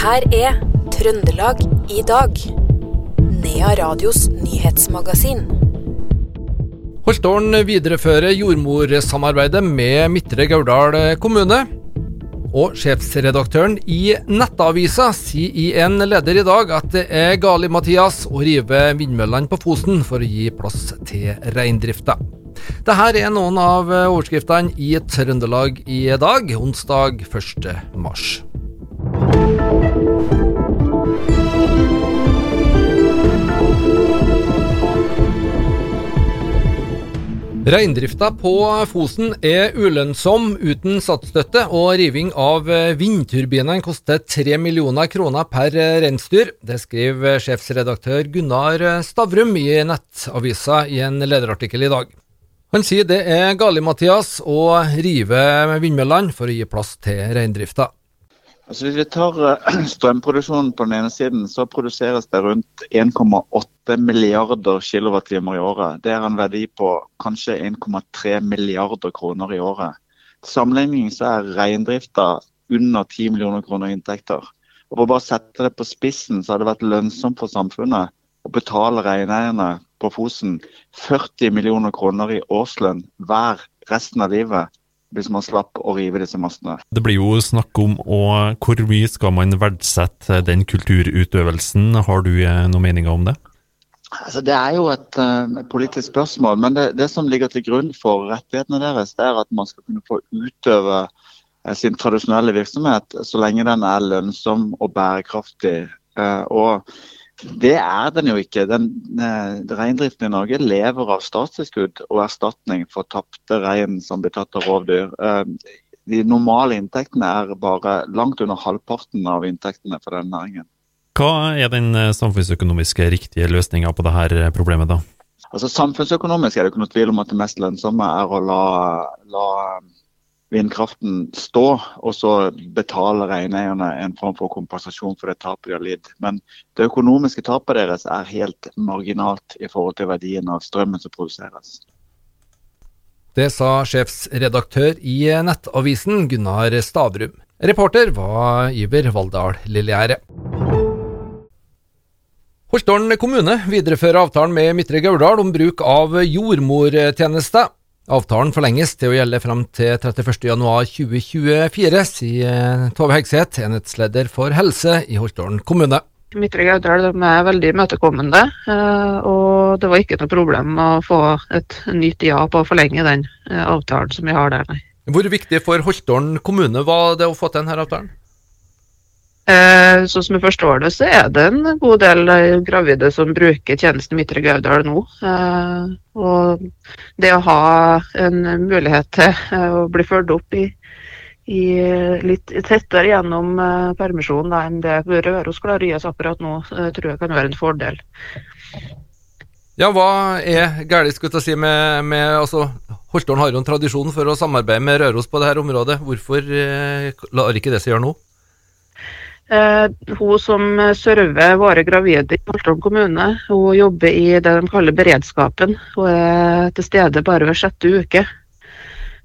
her er Trøndelag i dag. Nea Radios nyhetsmagasin. Holtålen viderefører jordmorsamarbeidet med Midtre Gauldal kommune. Og sjefsredaktøren i Nettavisa sier i en leder i dag at det er gale Mathias å rive vindmøllene på Fosen for å gi plass til reindrifta. Dette er noen av overskriftene i Trøndelag i dag, onsdag 1. mars. Reindrifta på Fosen er ulønnsom uten satsstøtte, og riving av vindturbinene koster 3 millioner kroner per reinsdyr. Det skriver sjefsredaktør Gunnar Stavrum i Nettavisa i en lederartikkel i dag. Han sier det er galt, Mathias, å rive vindmøllene for å gi plass til reindrifta. Altså hvis vi tar eh, strømproduksjonen på den ene siden, så produseres det rundt 1,8 milliarder kilowattimer i året. Det er en verdi på kanskje 1,3 milliarder kroner i året. Til sammenligning så er reindrifta under 10 millioner kroner i inntekter. Og For å bare sette det på spissen, så har det vært lønnsomt for samfunnet å betale reineierne på Fosen 40 millioner kroner i årslønn hver resten av livet hvis man slapp å rive disse mastene. Det blir jo snakk om og hvor mye skal man verdsette den kulturutøvelsen. Har du eh, noen meninger om det? Altså, det er jo et, uh, politisk spørsmål, men det, det, som ligger til grunn for rettighetene deres, det er at man skal kunne få utøve uh, sin tradisjonelle virksomhet så lenge den er lønnsom og bærekraftig. Uh, og det er den jo ikke. Den, eh, Reindriften i Norge lever av statstilskudd og erstatning for tapte rein som blir tatt av rovdyr. Eh, de normale inntektene er bare langt under halvparten av inntektene for den næringen. Hva er den eh, samfunnsøkonomiske riktige løsninga på dette problemet, da? Altså Samfunnsøkonomisk er det ikke noe tvil om at det mest lønnsomme er å la, la vindkraften stå, og så betaler reineierne en form for kompensasjon for det tapet de har lidd. Men det økonomiske tapet deres er helt marginalt i forhold til verdien av strømmen som produseres. Det sa sjefsredaktør i Nettavisen, Gunnar Stavrum. Reporter var Iver Valldal Lillegjerde. Holtålen kommune viderefører avtalen med Midtre Gauldal om bruk av jordmortjenester. Avtalen forlenges til å gjelde fram til 31.1.2024, sier Tove Hegseth, enhetsleder for helse i Holtålen kommune. Midtre Gauldal er veldig imøtekommende, eh, og det var ikke noe problem å få et nytt ja på å forlenge den eh, avtalen som vi har der. Hvor viktig for Holtålen kommune var det å få til denne avtalen? Sånn som jeg forstår det, så er det en god del eh, gravide som bruker tjenesten Midtre Gaudal nå. Eh, og det å ha en mulighet til å bli fulgt opp i, i litt tettere gjennom permisjonen enn det Røros klarer å gi oss akkurat nå, tror jeg kan være en fordel. Ja, hva er galt si, med, med altså, Holtålen har jo en tradisjon for å samarbeide med Røros på dette området. Hvorfor lar ikke det seg gjøre nå? Eh, hun som server våre gravide i Holtålen kommune, hun jobber i det de kaller beredskapen. Hun er til stede bare hver sjette uke.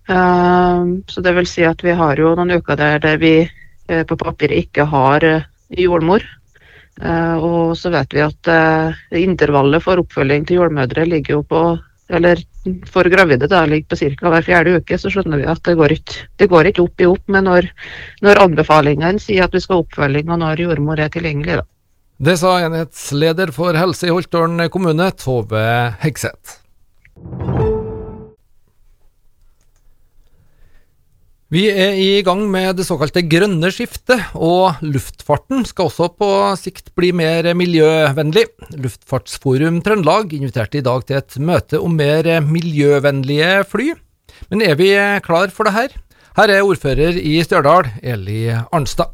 Eh, så det vil si at vi har jo noen uker der, der vi eh, på papiret ikke har jordmor. Og så vet vi at intervallet for oppfølging til jordmødre ligger jo på eller for gravide da, ligger på ca. hver fjerde uke, så skjønner vi at det går ikke, det går ikke opp i opp med når, når anbefalingene sier at vi skal ha oppfølging, og når jordmor er tilgjengelig. da. Det sa enhetsleder for helse i Holtålen kommune, Tove Hegseth. Vi er i gang med det såkalte grønne skiftet, og luftfarten skal også på sikt bli mer miljøvennlig. Luftfartsforum Trøndelag inviterte i dag til et møte om mer miljøvennlige fly. Men er vi klar for det her? Her er ordfører i Stjørdal, Eli Arnstad.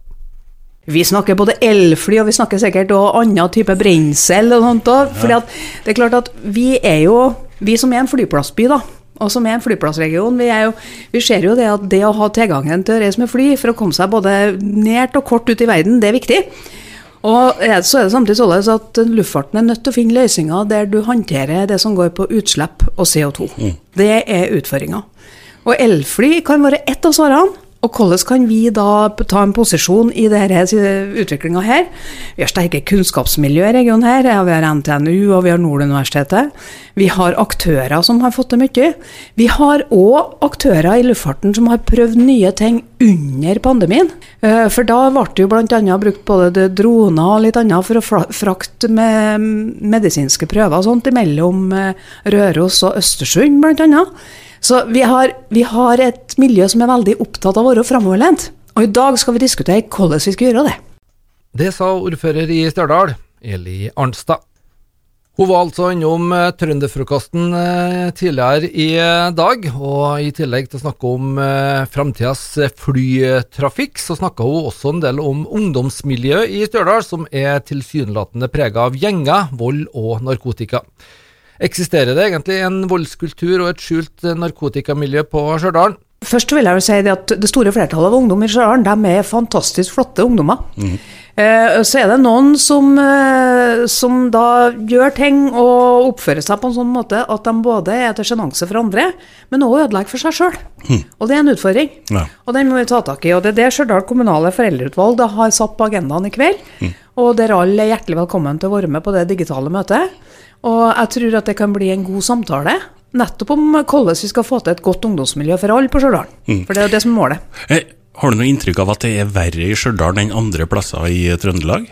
Vi snakker både elfly, og vi snakker sikkert også annen type brensel og sånt òg. Ja. det er klart at vi er jo, vi som er en flyplassby, da, og som er en flyplassregion. Vi, er jo, vi ser jo det at det å ha tilgangen til å reise med fly for å komme seg både nært og kort ut i verden, det er viktig. Og så er det samtidig sånn at luftfarten er nødt til å finne løsninger der du håndterer det som går på utslipp og CO2. Mm. Det er utfordringa. Og elfly kan være ett av svarene. Og hvordan kan vi da ta en posisjon i denne utviklinga her? Vi har sterke kunnskapsmiljø i regionen her. Vi har NTNU og vi har Nord universitetet. Vi har aktører som har fått til mye. Vi har òg aktører i luftfarten som har prøvd nye ting under pandemien. Eh, for da ble det jo bl.a. brukt både droner og litt annet for å frakte med medisinske prøver og sånt mellom eh, Røros og Østersund, bl.a. Så vi har, vi har, et miljø som er veldig opptatt av å være framoverlent. Og i dag skal vi diskutere hvordan vi skal gjøre det. Det sa ordfører i Stjørdal, Eli Arnstad. Hun var altså innom eh, trønderfrokosten eh, tidligere i eh, dag, og i tillegg til å snakke om framtidas flytrafikk, så snakka hun også en del om ungdomsmiljøet i Stjørdal, som er tilsynelatende prega av gjenger, vold og narkotika. Eksisterer det egentlig en voldskultur og et skjult narkotikamiljø på Stjørdal? Først vil jeg jo si at Det store flertallet av ungdom i Stjørdal de er fantastisk flotte ungdommer. Mm. Eh, så er det noen som, eh, som, da gjør ting og oppfører seg på en sånn måte at de både er til sjenanse for andre, men også ødelegger for seg sjøl. Mm. Og det er en utfordring. Ja. Og den må vi ta tak i. Og det er det Stjørdal kommunale foreldreutvalg har satt på agendaen i kveld. Mm. Og dere alle er hjertelig velkommen til å være med på det digitale møtet. Og jeg tror at det kan bli en god samtale. Nettopp om hvordan vi skal få til et godt ungdomsmiljø for alle på Stjørdal. Mm. For det er jo det som er målet. Hey, har du noe inntrykk av at det er verre i Stjørdal enn andre plasser i Trøndelag?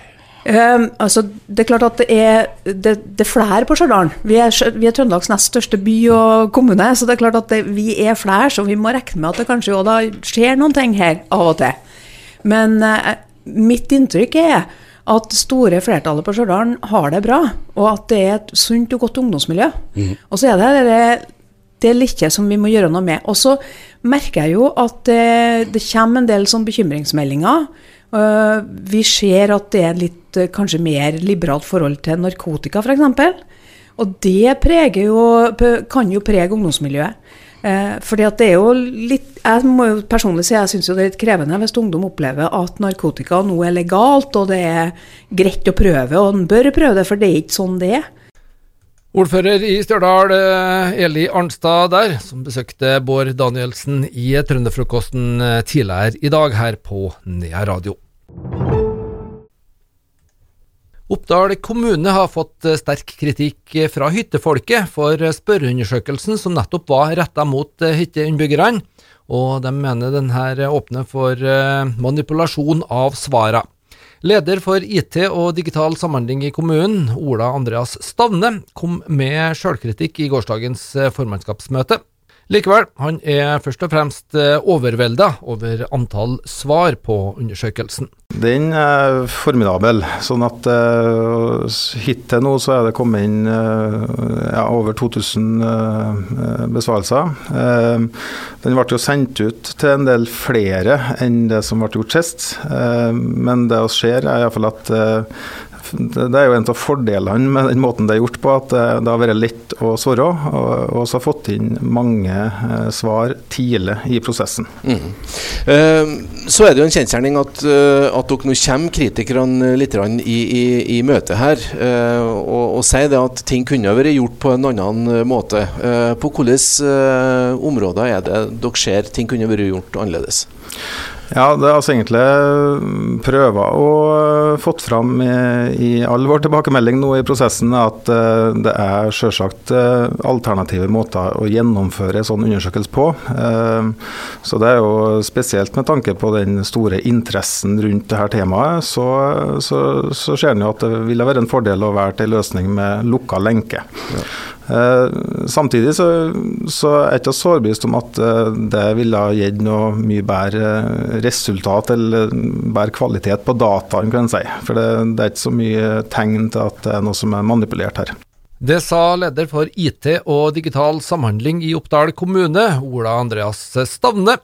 Um, altså, det er klart at det er, det, det er flere på Stjørdal. Vi, vi, er Trøndelags nest største by og kommune, så det er klart at det, vi er flere, så vi må regne med at det kanskje da skjer noen ting her av og til. Men uh, mitt inntrykk er at store flertallet på Stjørdal har det bra, og at det er et sunt og godt ungdomsmiljø. Mm. Og så er det det, det lille som vi må gjøre noe med. Og så merker jeg jo at det, det kommer en del sånn bekymringsmeldinger. Uh, vi ser at det er litt uh, kanskje mer liberalt forhold til narkotika, f.eks. Og det jo, kan jo prege ungdomsmiljøet. Eh, fordi at det er jo litt Jeg må jo personlig si jeg syns det er litt krevende hvis ungdom opplever at narkotika nå er legalt, og det er greit å prøve, og en bør prøve det, for det er ikke sånn det er. Ordfører i Stjørdal, eh, Eli Arnstad der, som besøkte Bård Danielsen i Trønderfrokosten eh, tidligere i dag her på Nea Radio. Oppdal kommune har fått eh, sterk kritikk eh, fra hyttefolket for eh, spørreundersøkelsen som nettopp var retta mot hytteinnbyggerne, og de mener denne åpner for manipulasjon av svara. Leder for IT og digital samhandling i kommunen, Ola Andreas Stavne, kom med sjølkritikk i gårsdagens formannskapsmøte. Likevel, han er først og fremst eh, overvelda over antall svar på undersøkelsen. Den er formidabel. sånn at uh, Hittil nå så er det kommet inn uh, ja, over 2000 uh, besvarelser. Den ble jo sendt ut til en del flere enn det som ble gjort sist. men det vi ser, er iallfall at det er jo en av fordelene med den måten det er gjort på, at det har vært lett å svare. Og vi har fått inn mange eh, svar tidlig i prosessen. Mm. Uh, så er det jo en kjensgjerning at, at dere nå kommer kritikerne litt i, i, i møtet her, og, og sier det at ting kunne vært gjort på en annen måte. på hvilke områder er det dere ser ting kunne vært gjort annerledes? Ja, det er altså egentlig prøver å fått fram i, i all vår tilbakemelding nå i prosessen at uh, det er selvsagt alternative måter å gjennomføre sånn undersøkelse på. Så det er jo spesielt med tanke på den store interessen rundt dette temaet, så, så, så ser en jo at det ville være en fordel å være til løsning med lukka lenke. Ja. Eh, samtidig så, så er jeg ikke så overbevist om at eh, det ville gitt noe mye bedre resultat eller bedre kvalitet på dataen, kan en si. For det, det er ikke så mye tegn til at det er noe som er manipulert her. Det sa leder for IT og digital samhandling i Oppdal kommune, Ola Andreas Stavne.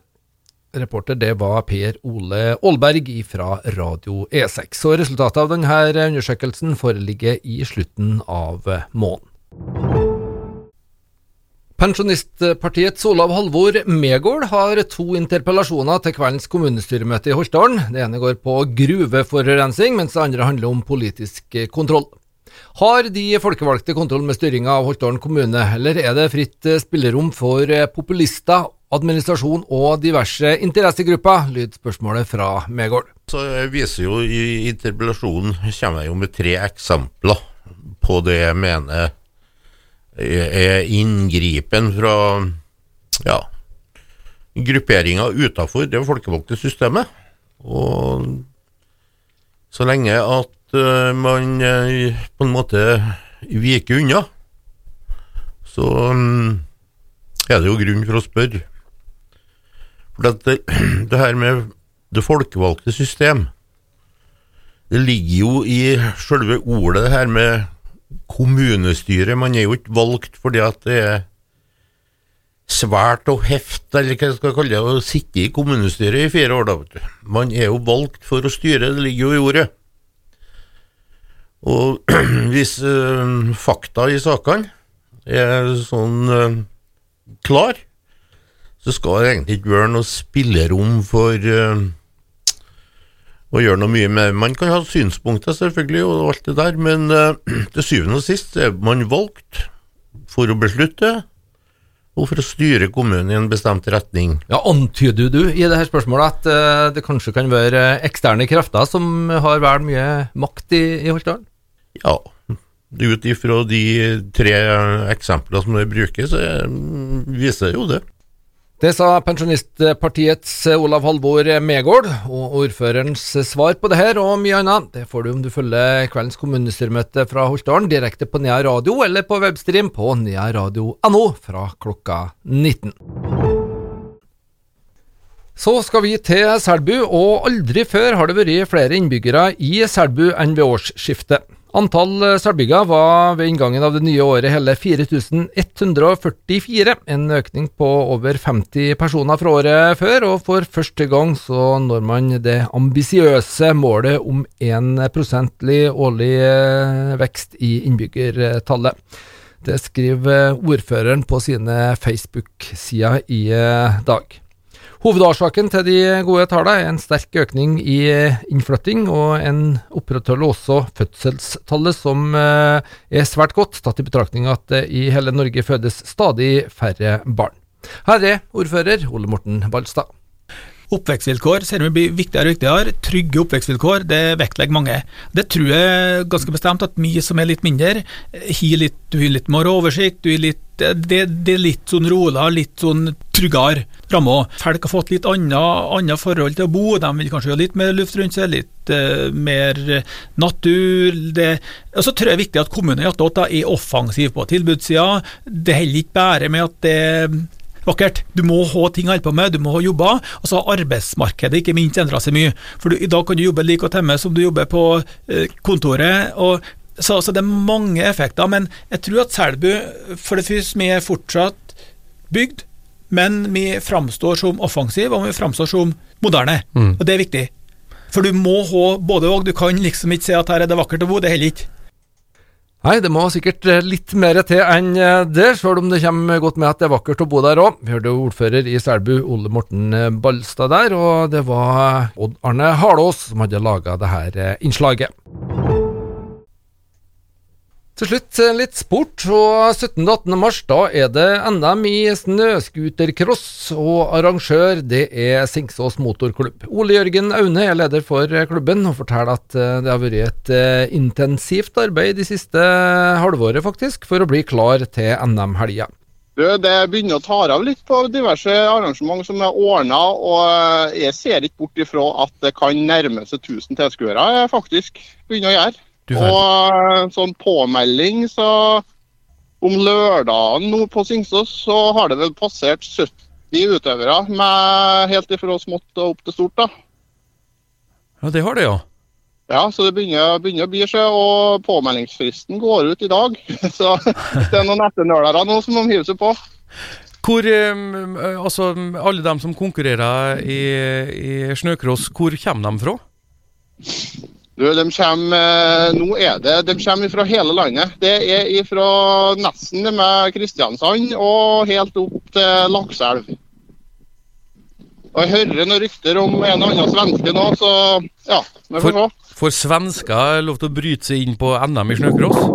Reporter det var Per Ole Aalberg fra Radio E6. Og resultatet av denne undersøkelsen foreligger i slutten av måneden. Pensjonistpartiets Olav Halvor Megård har to interpellasjoner til kveldens kommunestyremøte i Holtålen. Det ene går på gruveforurensning, mens det andre handler om politisk kontroll. Har de folkevalgte kontroll med styringa av Holtålen kommune, eller er det fritt spillerom for populister administrasjon og diverse interessegrupper, lyder spørsmålet fra Megård. Så jeg viser jo I interpellasjonen kommer jeg jo med tre eksempler på det jeg mener er inngripen fra ja, grupperinga utafor det folkevalgte systemet. Og så lenge at uh, man uh, på en måte viker unna, så um, er det jo grunn for å spørre. For det, det her med det folkevalgte system, det ligger jo i selve ordet, det her med kommunestyre. Man er jo ikke valgt fordi at det er svært og heft, eller hva jeg skal kalle det, å sitte i kommunestyret i fire år, da. Man er jo valgt for å styre, det ligger jo i ordet. Og hvis øh, fakta i sakene er sånn øh, klar, så skal det egentlig ikke være noe spillerom for uh, å gjøre noe mye med Man kan ha synspunkter, selvfølgelig, og alt det der, men til syvende og sist er man valgt for å beslutte og for å styre kommunen i en bestemt retning. Ja, Antyder du i dette spørsmålet at uh, det kanskje kan være eksterne krefter som har vel mye makt i, i Holtdalen? Ja, ut ifra de tre eksemplene som vi bruker, så viser jo det. Det sa Pensjonistpartiets Olav Halvor Megård, og ordførerens svar på det her og mye annet det får du om du følger kveldens kommunestyremøte fra Holtdalen direkte på Nea Radio eller på webstream på nearadio.no fra klokka 19. Så skal vi til Selbu, og aldri før har det vært flere innbyggere i Selbu enn ved årsskiftet. Antall eh, var ved inngangen av det nye året hele 4144, en økning på over 50 personer fra året før, og for første gang så når man det ambisiøse målet om 1 prosentlig årlig eh, vekst i innbyggertallet. Det skriver ordføreren på sine Facebook-sider i eh, dag. Hovedårsaken til de gode tallene er en sterk økning i innflytting, og en opprettholder også fødselstallet, som eh, er svært godt, tatt i betraktning at det i hele Norge fødes stadig færre barn. Her er ordfører Ole Morten Balstad. Oppvekstvilkår ser vi blir viktigere og viktigere. Trygge oppvekstvilkår, det vektlegger mange. Det tror jeg ganske bestemt at vi som er litt mindre, har litt, du har litt mer oversikt, du har litt det, det, er litt sånn roligere, litt sånn tryggere rammer. Folk har fått litt annet forhold til å bo, de vil kanskje ha litt mer luft rundt seg, litt uh, mer natur. Det, og så tror jeg det er viktig at kommunen er offensiv på tilbudssida. Det holder ikke bare med at det er vakkert. Du må ha ting å holde på med, du må ha jobber. Og så har arbeidsmarkedet ikke minst endra seg mye. For du, I dag kan du jobbe like godt hjemme som du jobber på uh, kontoret. og så, så, det er mange effekter, men jeg tror at Selbu for det første vi er fortsatt bygd, men vi framstår som offensiv og vi framstår som moderne. Mm. Og det er viktig. For du må ha både og. Du kan liksom ikke si at her er det vakkert å bo, det holder ikke. Nei, det må sikkert eh, litt mer til enn eh, det, sjøl om det kommer godt med at det er vakkert å bo der òg. Vi hørte ordfører i Selbu, Ole Morten eh, Balstad der, og det var Odd Arne Halås som hadde laga det her innslaget. Til slutt litt sport, og 17.-18. mars da er det NM i snøscootercross, og arrangør det er Singsås Motorklubb. Ole Jørgen Aune er leder for klubben, og forteller at eh, det har vært et eh, intensivt arbeid de siste halvåret faktisk, for å bli klar til NM-helga. Det begynner å ta av litt på diverse arrangement som er ordna, og eh, jeg ser ikke bort ifra at det kan nærme seg 1000 tilskuere, faktisk. Begynner å gjøre. Og eh, sånn påmelding, så om lørdagen nå på Singsås, så har det vel passert 70 utøvere, med helt ifra smått og opp til stort. da. Ja, det har det, ja. Ja, så det begynner, begynner å bli seg, og påmeldingsfristen går ut i dag. Så det er noen etternølere nå som de hiver seg på. Hvor, altså, Alle dem som konkurrerer i, i snøcross, hvor kommer de fra? Du, de kommer, eh, nå er det, de kommer fra hele landet. Det er fra nesten med Kristiansand og helt opp til Lakselv. Og Jeg hører noen rykter om en og annen svenske nå, så ja, vi får se. Får svensker lov til å bryte seg inn på NM i snøcross?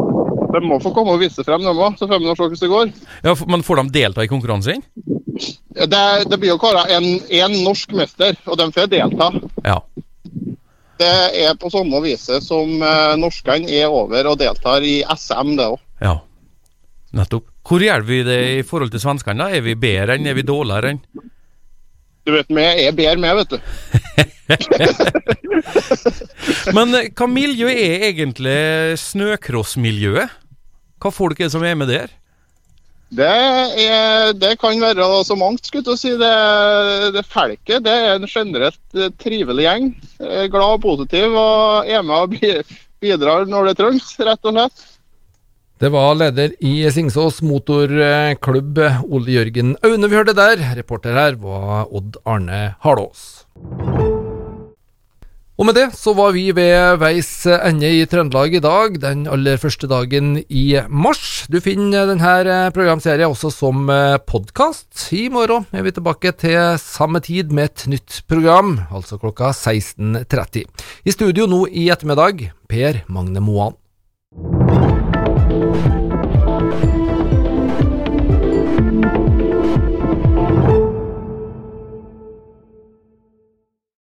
De må få komme og vise frem, de òg. Så får vi se hvordan det går. Ja, Men får de delta i konkurransen? Det, det blir jo kåra én norsk mester, og de får delta. Det er på samme viset som uh, norskene er over og deltar i SM, det òg. Ja, nettopp. Hvor gjør vi det i forhold til svenskene? da? Er vi bedre enn, er vi dårligere enn? Du vet, vi er bedre med, vet du. Men eh, hva miljø er egentlig snøcrossmiljøet? Hva folk er det som er med der? Det, er, det kan være så mangt, skulle jeg si. Det, det Felket det er en generelt eh, trivelig gjeng. Eh, glad og positiv og er med og bidrar når det trengs, rett og slett. Det var leder i Singsås motorklubb, Ole Jørgen Aune vi hørte der. Reporter her var Odd Arne Harlås. Og med det så var vi ved veis ende i Trøndelag i dag, den aller første dagen i mars. Du finner denne programserien også som podkast. I morgen er vi tilbake til samme tid med et nytt program, altså klokka 16.30. I studio nå i ettermiddag, Per Magne Moan.